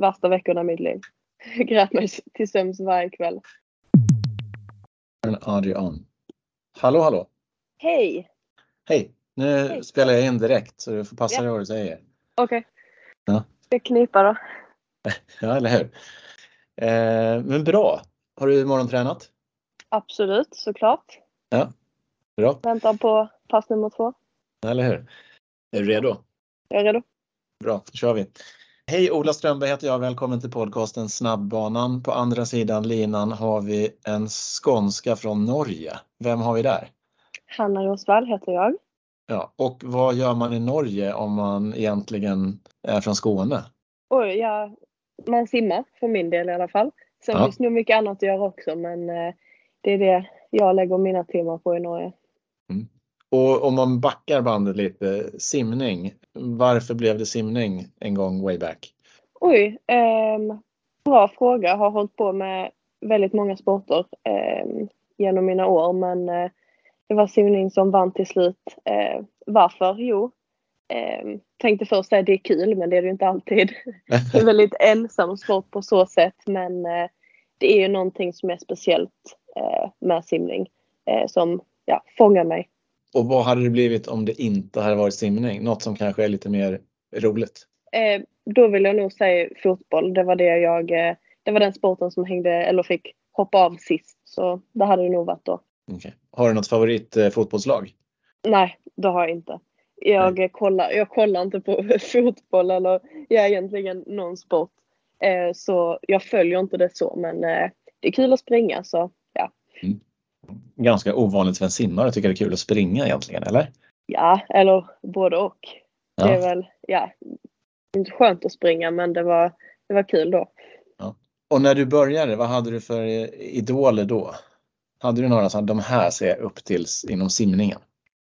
värsta veckorna i mitt liv. Jag grät mig till sömns varje kväll. Adrian. Hallå, hallå. Hej! Hej. Nu Hej. spelar jag in direkt så du får passa Ja. dig vad du säger. Okej. Ja. Ska jag knipa då? Ja, eller hur? Eh, men bra. Har du morgontränat? Absolut, såklart. Bra, Väntar på pass nummer två. eller hur? Är du redo? Jag är redo. Bra, då kör vi. Hej, Ola Strömberg heter jag. Välkommen till podcasten Snabbbanan. På andra sidan linan har vi en skånska från Norge. Vem har vi där? Hanna Rosvall heter jag. Ja, och vad gör man i Norge om man egentligen är från Skåne? Oj, ja, man simmar för min del i alla fall. Sen Ja. finns nog mycket annat att göra också men eh, det är det jag lägger mina timmar på i Norge. Och om man backar bandet lite, simning. Varför blev det simning en gång way back? Oj, ehm, bra fråga. Har hållit på med väldigt många sporter ehm, genom mina år men eh, det var simning som vann till slut. Eh, varför? Jo, ehm, tänkte först säga det är kul men det är det ju inte alltid. Det är väldigt ensam sport på så sätt men eh, det är ju någonting som är speciellt eh, med simning eh, som ja, fångar mig. Och vad hade det blivit om det inte hade varit simning? Något som kanske är lite mer roligt. Eh, då vill jag nog säga fotboll. Det var det jag, eh, det var den sporten som hängde eller fick hoppa av sist. Så det hade det nog varit då. Okej. Har du något favorit eh? Nej, det har jag inte. Jag, kollar, jag kollar inte på fotboll eller jag är egentligen någon sport. Eh, så jag följer inte det så men eh, det är kul att springa så ja. Ganska ovanligt för en simmare tycker det är kul att springa egentligen, eller? Ja, eller både och. Det är Ja. väl, ja, inte skönt att springa men det var, det var kul då. Och när du började, vad hade du för eh, idoler då? Hade du några som de här ser jag upp till inom simningen?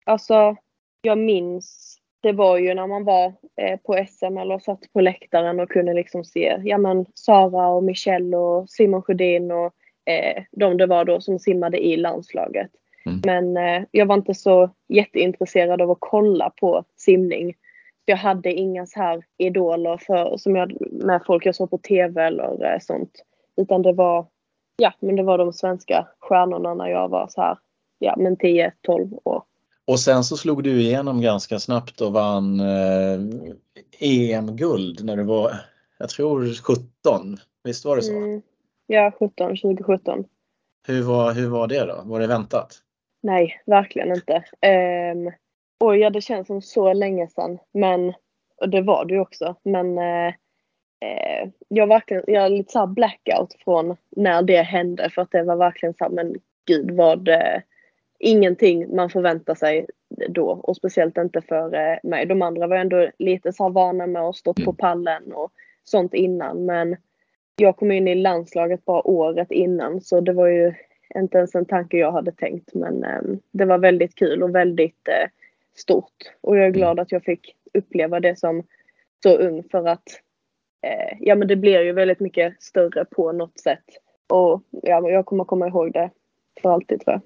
Alltså, jag minns, det var ju när man var eh, på SM eller satt på läktaren och kunde liksom se, ja men Sara och Michelle och Simon Sjödin och eh, de det var då som simmade i landslaget. Mm. Men eh, jag var inte så jätteintresserad av att kolla på simning. Jag hade inga så här idoler för, som jag, med folk jag såg på TV eller eh, sånt. Utan det var, ja men det var de svenska stjärnorna när jag var så här, ja men 10-12 år. Och sen så slog du igenom ganska snabbt och vann eh, EM-guld när du var, jag tror 17. Visst var det så? Mm, ja, 17, 2017. Hur, var, hur var det då? Var det väntat? Nej, verkligen inte. Um, oj, ja, det känns som så länge sedan. Men, och det var det ju också. Men eh, jag, verkligen, jag har lite så här blackout från när det hände. För att det var verkligen så här, men gud vad eh, ingenting man förväntar sig då. Och speciellt inte för mig. De andra var ändå lite så här vana med att stå på Mm. pallen och sånt innan. Men jag kom in i landslaget bara året innan. Så det var ju inte ens en tanke jag hade tänkt. Men eh, det var väldigt kul och väldigt eh, stort. Och jag är glad att jag fick uppleva det som så ung för att eh, ja men det blir ju väldigt mycket större på något sätt. Och ja, jag kommer komma ihåg det för alltid tror jag.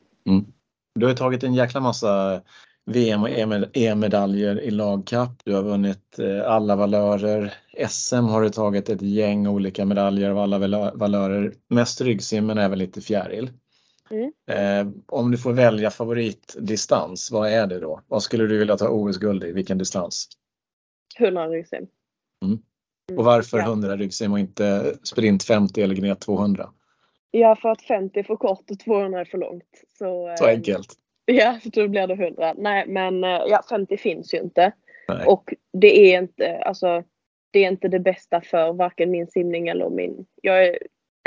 Du har tagit en jäkla massa VM och EM-medaljer i lagkapp. Du har vunnit eh, alla valörer. SM har du tagit ett gäng olika medaljer av alla valö- valörer. Mest ryggsim men även lite fjäril. Mm. Eh, om du får välja favoritdistans, vad är det då? Vad skulle du vilja ta OS-guld i? Vilken distans? 100 ryggsim. Mm. Och varför Ja. 100 ryggsim och inte sprint 50 eller gnet 200? Ja, för att 50 är för kort och 200 är för långt. Så, Så eh, enkelt. Ja, då blir det 100. Nej, men eh, ja, 50 finns ju inte. Nej. Och det är inte, alltså, det är inte det bästa för varken min simning eller min... Jag är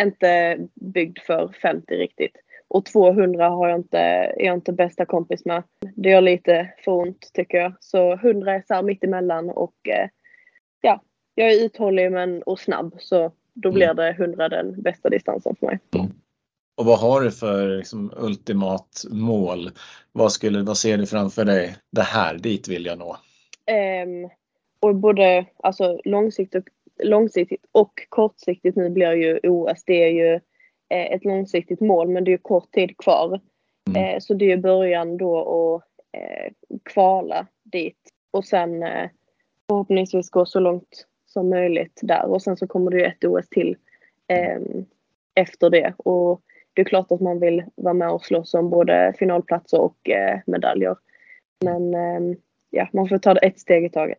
inte byggd för 50 riktigt. Och 200 har jag inte, är jag inte bästa kompis med. Det gör lite för ont tycker jag. Så 100 är så här mitt emellan och eh, ja, jag är uthållig men och snabb. Så då Mm. blir det 100 den bästa distansen för mig. Och vad har du för liksom, ultimat mål? Vad, skulle, vad ser du framför dig? Det här, dit vill jag nå. Ehm, och både alltså, långsiktigt, långsiktigt och kortsiktigt nu blir ju OS. Det är ju eh, ett långsiktigt mål men det är ju kort tid kvar. Mm. Eh, så det är början då att eh, kvala dit och sen eh, förhoppningsvis gå så långt som möjligt där och sen så kommer det ju ett OS till eh, efter det och det är klart att man vill vara med och slåss om både finalplatser och eh, medaljer. Men eh, ja, man får ta det ett steg i taget.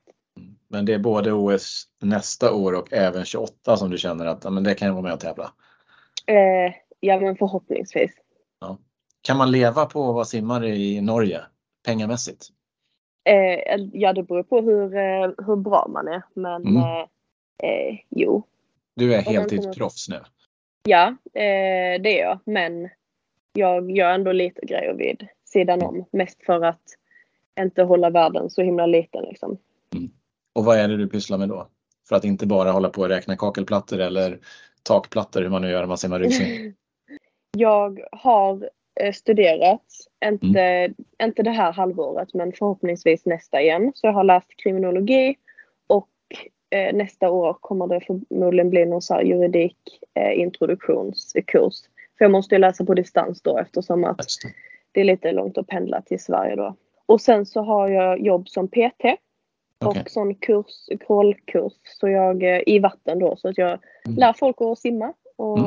Men det är både OS nästa år och även 28 som du känner att men det kan jag vara med och tävla? Eh, ja, men förhoppningsvis. Ja. Kan man leva på att vara simmare i Norge pengamässigt? Eh, ja, det beror på hur, eh, hur bra man är. Men mm. Eh, eh, jo. Du är heltidsproffs nu? Ja, eh, det är jag. Men jag gör ändå lite grejer vid sidan om. Mest för att inte hålla världen så himla liten. Liksom. Mm. Och vad är det du pysslar med då? För att inte bara hålla på och räkna kakelplattor eller takplattor, hur man nu gör när man simmar rusning. jag har eh, studerat, inte, mm. inte det här halvåret men förhoppningsvis nästa igen. Så jag har läst kriminologi eh, nästa år kommer det förmodligen bli någon så juridik eh, introduktionskurs. För jag måste ju läsa på distans då eftersom att det är lite långt att pendla till Sverige då. Och sen så har jag jobb som PT okay. och sån kurs, crawlkurs så jag, eh, i vatten då så att jag mm. lär folk att simma och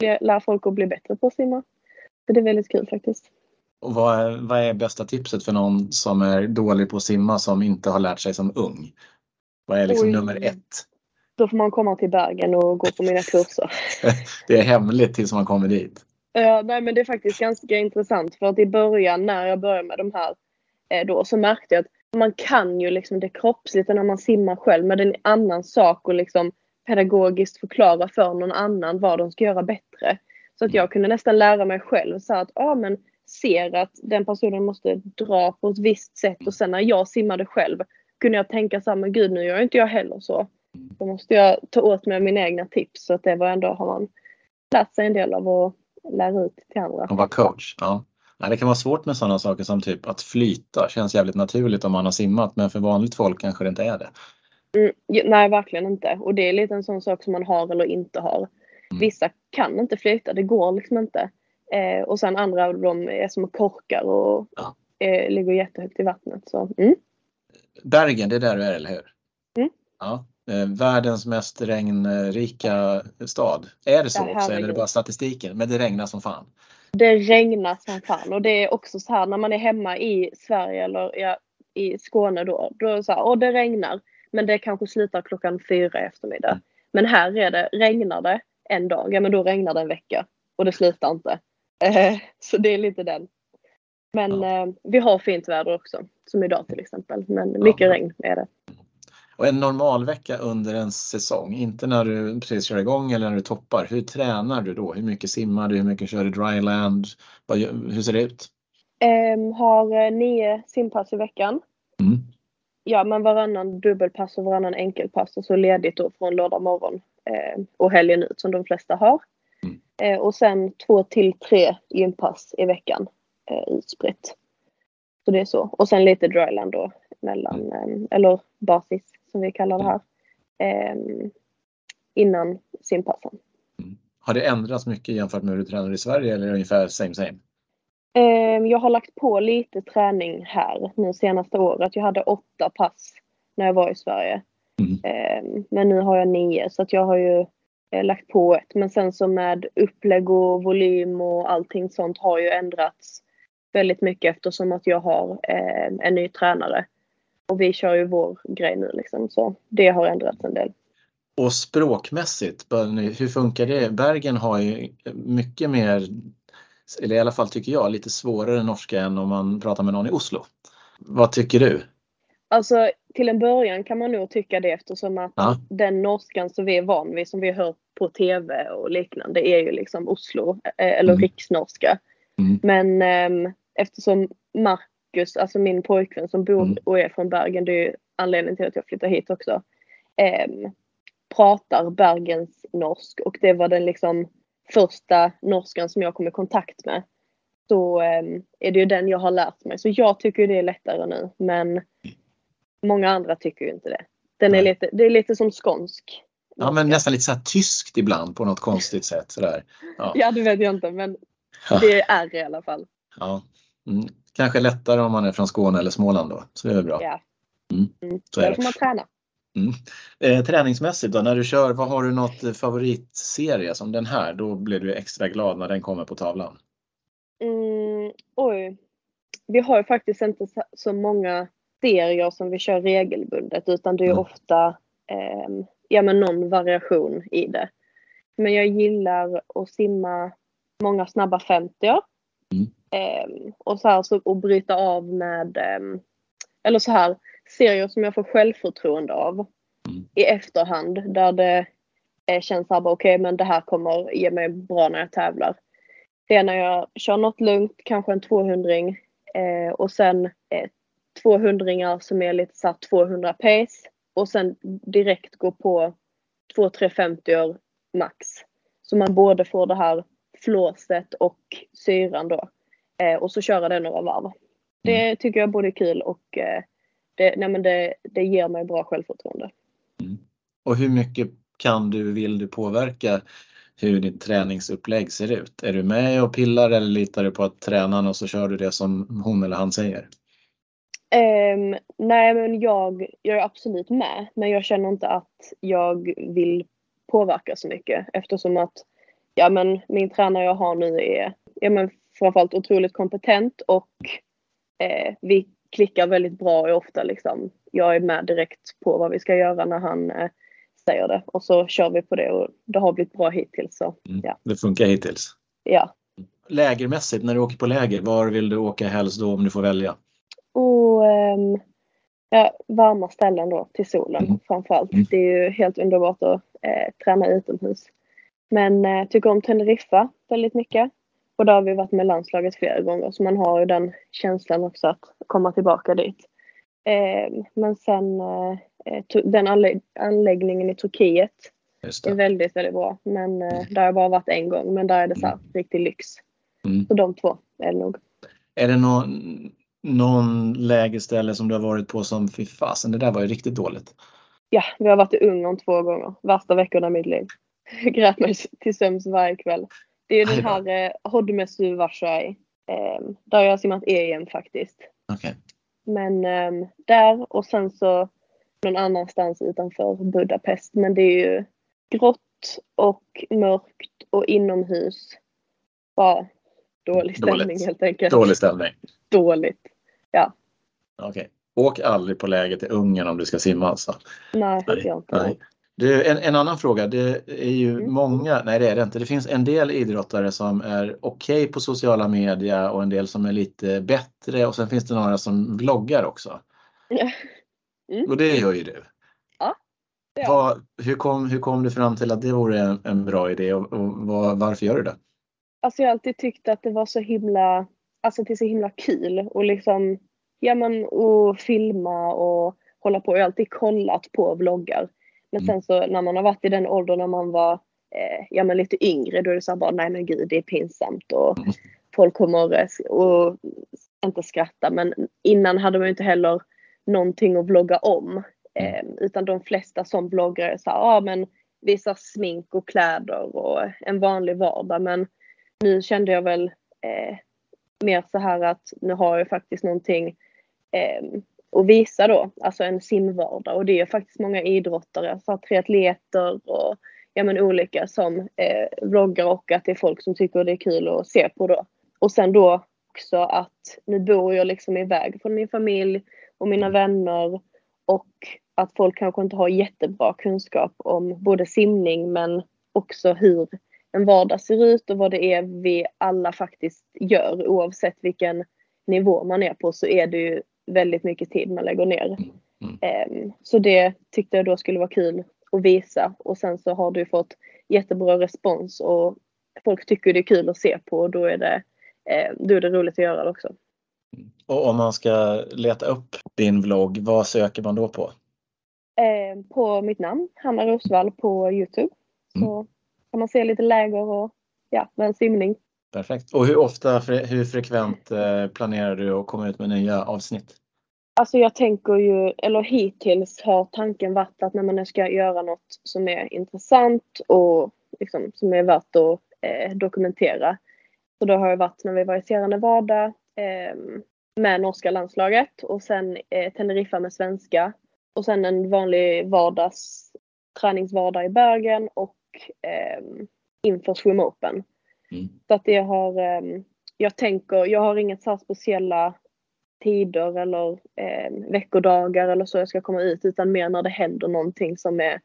mm. lär folk att bli bättre på att simma. Så det är väldigt kul faktiskt. Och vad är, vad är bästa tipset för någon som är dålig på att simma som inte har lärt sig som ung? Vad är liksom Oj. nummer ett? Då får man komma till Bergen och gå på mina kurser. det är hemligt tills man kommer dit. Ja, nej, men det är faktiskt ganska intressant för att i början när jag började med de här eh, då så märkte jag att man kan ju liksom det kroppsligt när man simmar själv men det är en annan sak att liksom pedagogiskt förklara för någon annan vad de ska göra bättre. Så att jag kunde nästan lära mig själv så att, ja men ser att den personen måste dra på ett visst sätt och sen när jag simmade själv kunde jag tänka så här, men gud nu gör inte jag heller så. Då måste jag ta åt mig mina egna tips så att det var ändå har man lärt sig en del av att lära ut till andra. Och vara coach, ja. Nej, det kan vara svårt med sådana saker som typ att flyta känns jävligt naturligt om man har simmat men för vanligt folk kanske det inte är det. Mm, nej, verkligen inte. Och det är lite en sån sak som man har eller inte har. Mm. Vissa kan inte flyta, det går liksom inte. Eh, och sen andra de är som korkar och ja. eh, ligger jättehögt i vattnet. Så, mm. Bergen, det är där du är, eller hur? Mm. Ja. Eh, världens mest regnrika stad. Är det så det också eller är det bara statistiken? Men det regnar som fan. Det regnar som fan och det är också så här när man är hemma i Sverige eller ja, i Skåne då. Då är det så här, åh det regnar. Men det kanske slutar klockan fyra i eftermiddag. Mm. Men här är det, regnar det en dag, ja men då regnar det en vecka. Och det slutar inte. Så det är lite den. Men ja. eh, vi har fint väder också. Som idag till exempel. Men mycket ja. regn är det. Och en normal vecka under en säsong, inte när du precis kör igång eller när du toppar. Hur tränar du då? Hur mycket simmar du? Hur mycket kör du dryland? Hur ser det ut? Um, har eh, nio simpass i veckan. Mm. Ja, men varannan dubbelpass och varannan enkelpass och så ledigt då från lördag morgon eh, och helgen ut som de flesta har. Mm. Eh, och sen två till tre gympass i veckan eh, utspritt. Så det är så. Och sen lite dryland då mellan, mm. eh, eller basis som vi kallar det här. Eh, innan simpassen. Mm. Har det ändrats mycket jämfört med hur du tränar i Sverige eller ungefär same same? Ehm, jag har lagt på lite träning här nu senaste året. Jag hade åtta pass när jag var i Sverige. Mm. Ehm, men nu har jag nio så att jag har ju eh, lagt på ett. Men sen så med upplägg och volym och allting sånt har ju ändrats väldigt mycket eftersom att jag har ehm, en ny tränare. Och vi kör ju vår grej nu liksom så det har ändrats en del. Och språkmässigt, hur funkar det? Bergen har ju mycket mer eller i alla fall tycker jag, lite svårare norska än om man pratar med någon i Oslo. Vad tycker du? Alltså till en början kan man nog tycka det eftersom att ja. den norskan som vi är van vid, som vi hört på TV och liknande, är ju liksom Oslo eh, eller mm. riksnorska. Mm. Men eh, eftersom Marcus, alltså min pojkvän som bor mm. och är från Bergen, det är ju anledningen till att jag flyttar hit också, eh, pratar Bergens norsk och det var den liksom första norskan som jag kom i kontakt med så um, är det ju den jag har lärt mig. Så jag tycker det är lättare nu men många andra tycker ju inte det. Den är lite, det är lite som skånsk. Ja men nästan lite så här tyskt ibland på något konstigt sätt. Sådär. Ja. ja det vet jag inte men det är i alla fall. Ja. Mm. Kanske lättare om man är från Skåne eller Småland då, så det är bra. Ja. Mm. Mm. Så är det. får man träna. Mm. Eh, träningsmässigt då, när du kör, vad har du något favoritserie som den här? Då blir du extra glad när den kommer på tavlan. Mm, oj. Vi har ju faktiskt inte så många serier som vi kör regelbundet utan det är mm. ofta eh, ja, men någon variation i det. Men jag gillar att simma många snabba 50 mm. Eh, och så här så, och bryta av med eh, eller så här serier som jag får självförtroende av mm. i efterhand där det eh, känns såhär okej okay, men det här kommer ge mig bra när jag tävlar. Det är när jag kör något lugnt, kanske en 200 eh, och sen eh, 200 som är lite såhär 200 pace och sen direkt gå på 2-350 max. Så man både får det här flåset och syran då. Eh, och så köra det några varv. Det mm. tycker jag är både kul och eh, det, nej men det, det ger mig bra självförtroende. Mm. Och hur mycket kan du, vill du påverka hur ditt träningsupplägg ser ut? Är du med och pillar eller litar du på att tränaren och så kör du det som hon eller han säger? Um, nej men jag, jag är absolut med men jag känner inte att jag vill påverka så mycket eftersom att ja men min tränare jag har nu är ja men framförallt otroligt kompetent och eh, vi klickar väldigt bra och ofta liksom jag är med direkt på vad vi ska göra när han eh, säger det och så kör vi på det och det har blivit bra hittills. Så, mm, ja. Det funkar hittills? Ja. Lägermässigt, när du åker på läger, var vill du åka helst då om du får välja? Och, um, ja, varma ställen då till solen mm. framförallt. Mm. Det är ju helt underbart att eh, träna utomhus. Men eh, tycker om Teneriffa väldigt mycket. Och där har vi varit med landslaget flera gånger så man har ju den känslan också att komma tillbaka dit. Eh, men sen eh, den anlä anläggningen i Turkiet är väldigt, väldigt bra. Men eh, mm. där har jag bara varit en gång men där är det så här mm. riktig lyx. Mm. Så de två är det nog. Är det någon, någon lägerställe som du har varit på som fy fasen, det där var ju riktigt dåligt? Ja, vi har varit i Ungern två gånger. Värsta veckorna i mitt liv. Jag grät mig till sömns varje kväll. Det är den här eh, Hodmesu Varsai. Eh, där har jag simmat EM faktiskt. Okay. Men eh, där och sen så någon annanstans utanför Budapest. Men det är ju grått och mörkt och inomhus. Bara dålig stämning Dåligt. helt enkelt. Dålig stämning. Dåligt. Ja. Okej. Okay. Åk aldrig på läger till Ungern om du ska simma alltså? Nej, det gör jag inte. Nej. Du, en, en, annan fråga, det är ju mm. många, nej det är det inte, det finns en del idrottare som är okej okay på sociala medier och en del som är lite bättre och sen finns det några som vloggar också. Mm. Och det gör ju du. Ja. Vad, hur, kom, hur kom du fram till att det vore en, en bra idé och, och var, varför gör du det? Alltså jag har alltid tyckt att det var så himla, alltså det är så himla kul och liksom, ja men och filma och hålla på. Jag har alltid kollat på vloggar. Men mm. sen så när man har varit i den åldern när man var eh, ja, men lite yngre då är det så här bara nej men gud det är pinsamt och mm. folk kommer och inte skratta men innan hade man ju inte heller någonting att vlogga om. Eh, utan de flesta som bloggar är så här, ja men visar smink och kläder och en vanlig vardag men nu kände jag väl eh, mer så här att nu har jag faktiskt någonting eh, och visa då, alltså en simvardag. Och det är faktiskt många idrottare, alltså triatleter och ja, men olika som eh, vloggar och att det är folk som tycker det är kul att se på då. Och sen då också att nu bor jag liksom iväg från min familj och mina vänner och att folk kanske inte har jättebra kunskap om både simning men också hur en vardag ser ut och vad det är vi alla faktiskt gör oavsett vilken nivå man är på så är det ju väldigt mycket tid man lägger ner. Mm. mm. Ehm, så det tyckte jag då skulle vara kul att visa och sen så har du fått jättebra respons och folk tycker det är kul att se på och då är det, ehm, då är det roligt att göra det också. Mm. Och om man ska leta upp din vlogg, vad söker man då på? Ehm, på mitt namn, Hanna Rosvall på Youtube. Mm. Så kan man se lite läger och ja, en simning. Perfekt. Och hur ofta, hur frekvent eh, planerar du att komma ut med nya avsnitt? Alltså jag tänker ju, eller hittills har tanken varit att när man ska göra något som är intressant och liksom, som är värt att eh, dokumentera. Så då har det varit när vi var i Sierra Nevada eh, med norska landslaget och sen eh, Teneriffa med svenska. och sen en vanlig vardags träningsvardag i Bergen och eh, inför Swim Open. Mm. Så att det har, eh, jag tänker, jag har inget så här speciella tider eller eh, veckodagar eller så jag ska komma ut utan mer när det händer någonting som är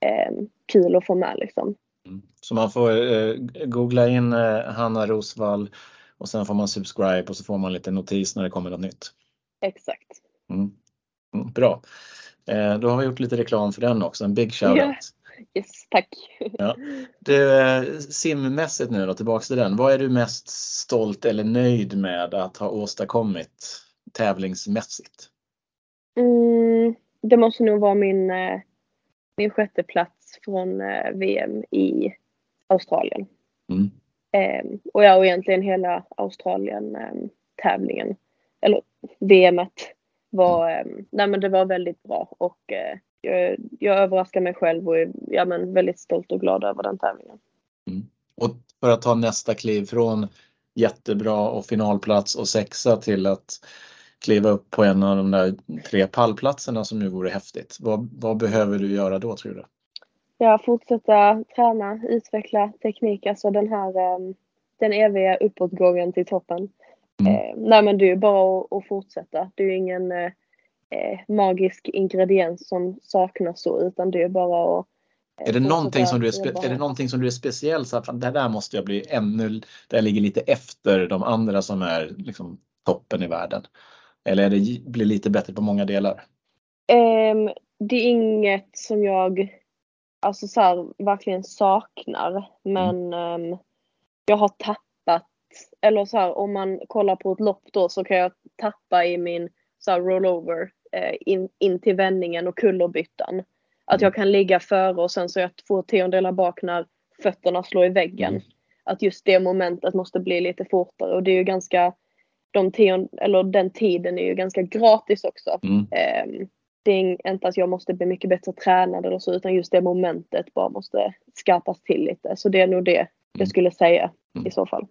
eh, kul att få med liksom. Mm. Så man får eh, googla in eh, Hanna Rosvall och sen får man subscribe och så får man lite notis när det kommer något nytt. Exakt. Mm. Mm, bra. Eh, då har vi gjort lite reklam för den också, en big shout-out. Ja. Yes, tack. Ja. Du, eh, simmässigt nu då, tillbaks till den. Vad är du mest stolt eller nöjd med att ha åstadkommit tävlingsmässigt? Mm, det måste nog vara min, eh, min sjätte plats från eh, VM i Australien. Mm. Eh, och ja, och egentligen hela Australien eh, tävlingen, eller VMet var, eh, nej men det var väldigt bra och eh, jag, jag överraskar mig själv och är ja, men väldigt stolt och glad över den tävlingen. Och för att ta nästa kliv från jättebra och finalplats och sexa till att kliva upp på en av de där tre pallplatserna som nu vore häftigt. Vad, vad behöver du göra då tror du? Ja, fortsätta träna, utveckla teknik, alltså den här eh, den eviga uppåtgången till toppen. Mm. Eh, nej men det är ju bara att, att fortsätta. Det är ju ingen eh, magisk ingrediens som saknas så utan det är bara att eh, Är det, någonting som du är, är det någonting som du är speciell så att det där måste jag bli ännu, det här ligger lite efter de andra som är liksom toppen i världen? Eller är det blir lite bättre på många delar? Ehm, det är inget som jag alltså så här, verkligen saknar. Men ehm, jag har tappat, eller så här, om man kollar på ett lopp då så kan jag tappa i min så här, rollover in, in till vändningen och kullerbyttan. Att jag kan ligga före och sen så är jag två tiondelar bak när fötterna slår i väggen. Mm. Att just det momentet måste bli lite fortare och det är ju ganska, de tion, eller den tiden är ju ganska gratis också. Mm. Ehm, det är inte att jag måste bli mycket bättre tränad eller så utan just det momentet bara måste skarpas till lite. Så det är nog det jag skulle säga Mm. i så fall.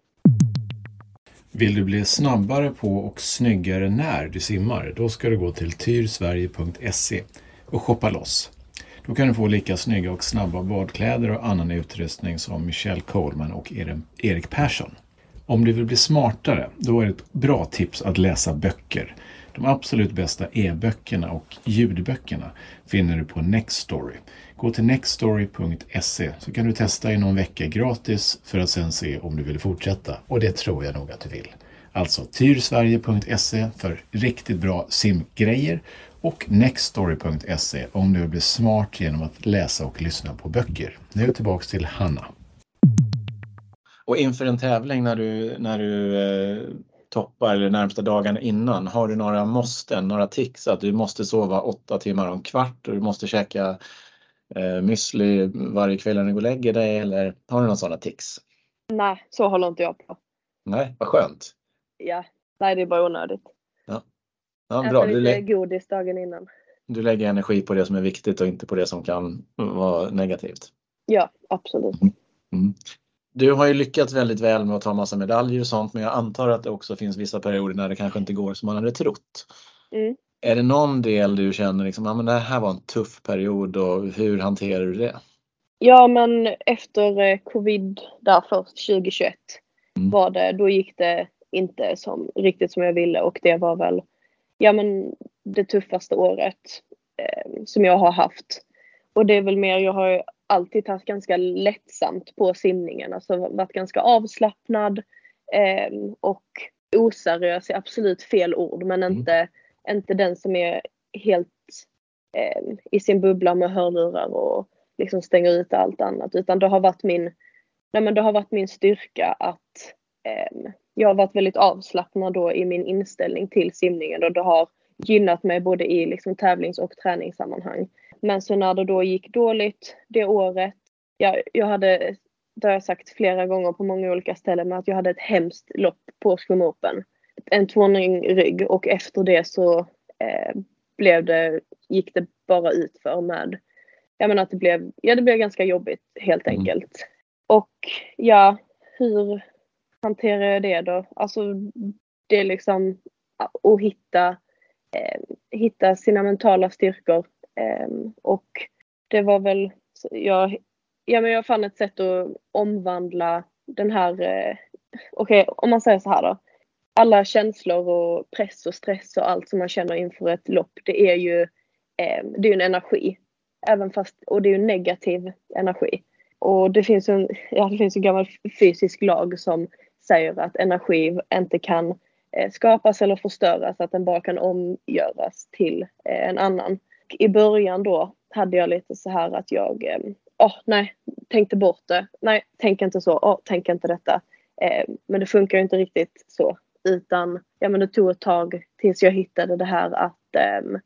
Vill du bli snabbare på och snyggare när du simmar? Då ska du gå till tyrsverige.se och shoppa loss. Då kan du få lika snygga och snabba badkläder och annan utrustning som Michelle Coleman och Erik Persson. Om du vill bli smartare, då är det ett bra tips att läsa böcker. De absolut bästa e-böckerna och ljudböckerna finner du på Nextory. Gå till nextstory.se så kan du testa i någon vecka gratis för att sen se om du vill fortsätta. Och det tror jag nog att du vill. Alltså tyrsverige.se för riktigt bra simgrejer och nextstory.se om du vill bli smart genom att läsa och lyssna på böcker. Nu tillbaks till Hanna. Och inför en tävling när du, när du eh, toppar eller närmsta dagarna innan, har du några måsten, några tics att du måste sova åtta timmar om kvart och du måste käka eh, müsli varje kväll när du går och lägger dig eller har du några sådana tics? Nej, så håller inte jag på. Nej, vad skönt. Ja, nej det är bara onödigt. Ja, Äta bra. Du, lite godis dagen innan. du lägger energi på det som är viktigt och inte på det som kan vara negativt. Ja, absolut. Mm. Du har ju lyckats väldigt väl med att ta massa medaljer och sånt men jag antar att det också finns vissa perioder när det kanske inte går som man hade trott. Mm. Är det någon del du känner liksom, ja, men det här var en tuff period och hur hanterar du det? Ja, men efter eh, covid där först 2021 Mm. var det, då gick det inte som, riktigt som jag ville och det var väl, ja men det tuffaste året eh, som jag har haft. Och det är väl mer, jag har alltid tagit ganska lättsamt på simningen, alltså varit ganska avslappnad eh, och oseriös är absolut fel ord, men Mm inte, den som är helt eh, i sin bubbla med hörlurar och liksom stänger ut allt annat utan det har varit min, nej men det har varit min styrka att eh, jag har varit väldigt avslappnad då i min inställning till simningen och det har gynnat mig både i liksom tävlings och träningssammanhang. Men så när det då gick dåligt det året, jag, jag hade, det har jag sagt flera gånger på många olika ställen, men att jag hade ett hemskt lopp på Swim Open. En tvåning rygg och efter det så eh, blev det, gick det bara ut för med jag menar att det blev, ja det blev ganska jobbigt helt Mm. enkelt. Och ja, hur hanterar jag det då? Alltså det är liksom att hitta, eh, hitta sina mentala styrkor Ehm, och det var väl, jag, ja, men jag fann ett sätt att omvandla den här, eh, okej okay, om man säger så här då. Alla känslor och press och stress och allt som man känner inför ett lopp, det är ju eh, det är en energi. Även fast, och det är ju negativ energi. Och det finns en, ja, det finns en gammal fysisk lag som säger att energi inte kan eh, skapas eller förstöras, att den bara kan omgöras till eh, en annan. I början då hade jag lite så här att jag, eh, oh, nej, tänkte bort det. Nej, tänk inte så. Oh, tänk inte detta. Eh, men det funkar ju inte riktigt så. Utan ja, men det tog ett tag tills jag hittade det här att eh,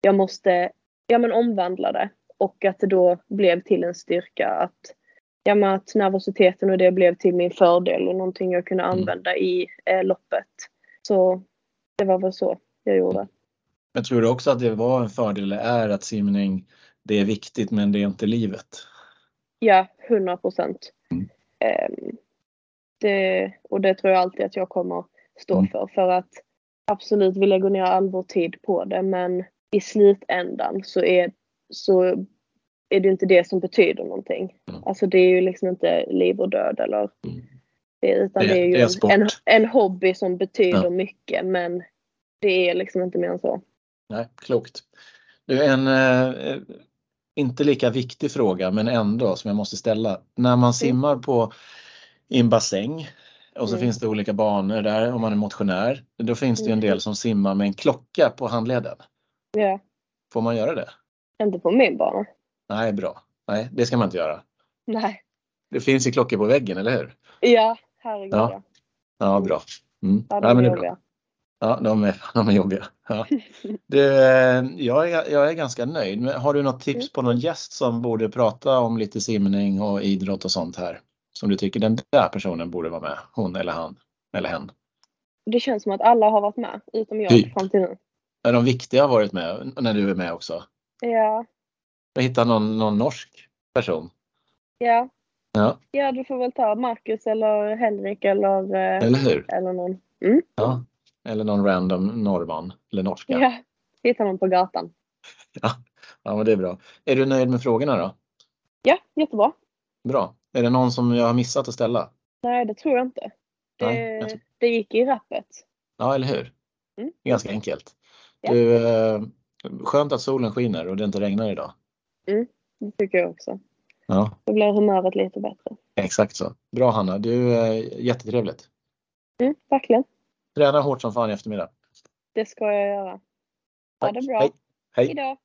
jag måste ja, men omvandla det. Och att det då blev till en styrka att, ja, men att nervositeten och det blev till min fördel och någonting jag kunde mm. använda mm. i eh, loppet. Så det var väl så jag gjorde. Men tror du också att det var en fördel, är att simning, det är viktigt men det är inte livet? Ja, 100 procent. Mm. Um, det, och det tror jag alltid att jag kommer stå mm. för. För att absolut vi lägger ner all vår tid på det men i slutändan så är, så är det inte det som betyder någonting. Mm. Alltså det är ju liksom inte liv och död eller mm. det, utan det, det är ju det är en, en, hobby som betyder ja. mycket men det är liksom inte mer än så. Nej, klokt. Du, en eh, inte lika viktig fråga men ändå som jag måste ställa. När man mm. simmar på i en bassäng och så mm. finns det olika banor där om man är motionär. Då finns det en mm. del som simmar med en klocka på handleden. Ja. Får man göra det? Inte på min bana. Nej, bra. Nej, det ska man inte göra. Nej. Det finns ju klockor på väggen, eller hur? Ja, herregud ja. Ja, bra. Mm. Ja, de ja, men är jobbiga. Ja, de är, de är jobbiga. Ja. Du, jag, är, jag är ganska nöjd. Men har du något tips mm. på någon gäst som borde prata om lite simning och idrott och sånt här? Som du tycker den där personen borde vara med? Hon eller han? Eller hen? Det känns som att alla har varit med, utom jag typ. fram till nu. Är de viktiga har varit med när du är med också? Ja. Jag hittar någon, någon norsk person. Ja. Ja. ja, du får väl ta Marcus eller Henrik eller, eh, eller, hur? eller någon. Mm. Ja. Eller någon random norrman eller norska. Ja, hittar någon på gatan. Ja. ja, men det är bra. Är du nöjd med frågorna då? Ja, jättebra. Bra. Är det någon som jag har missat att ställa? Nej, det tror jag inte. Det, Nej, det gick i rappet. Ja, eller hur? Mm. Ganska enkelt. Ja. Du, eh, skönt att solen skiner och det inte regnar idag. Mm, det tycker jag också. Ja. Då blir humöret lite bättre. Exakt så. Bra Hanna, du är jättetrevligt. Mm, verkligen. Träna hårt som fan i eftermiddag. Det ska jag göra. Ha det bra. Hej. Hej. Hejdå.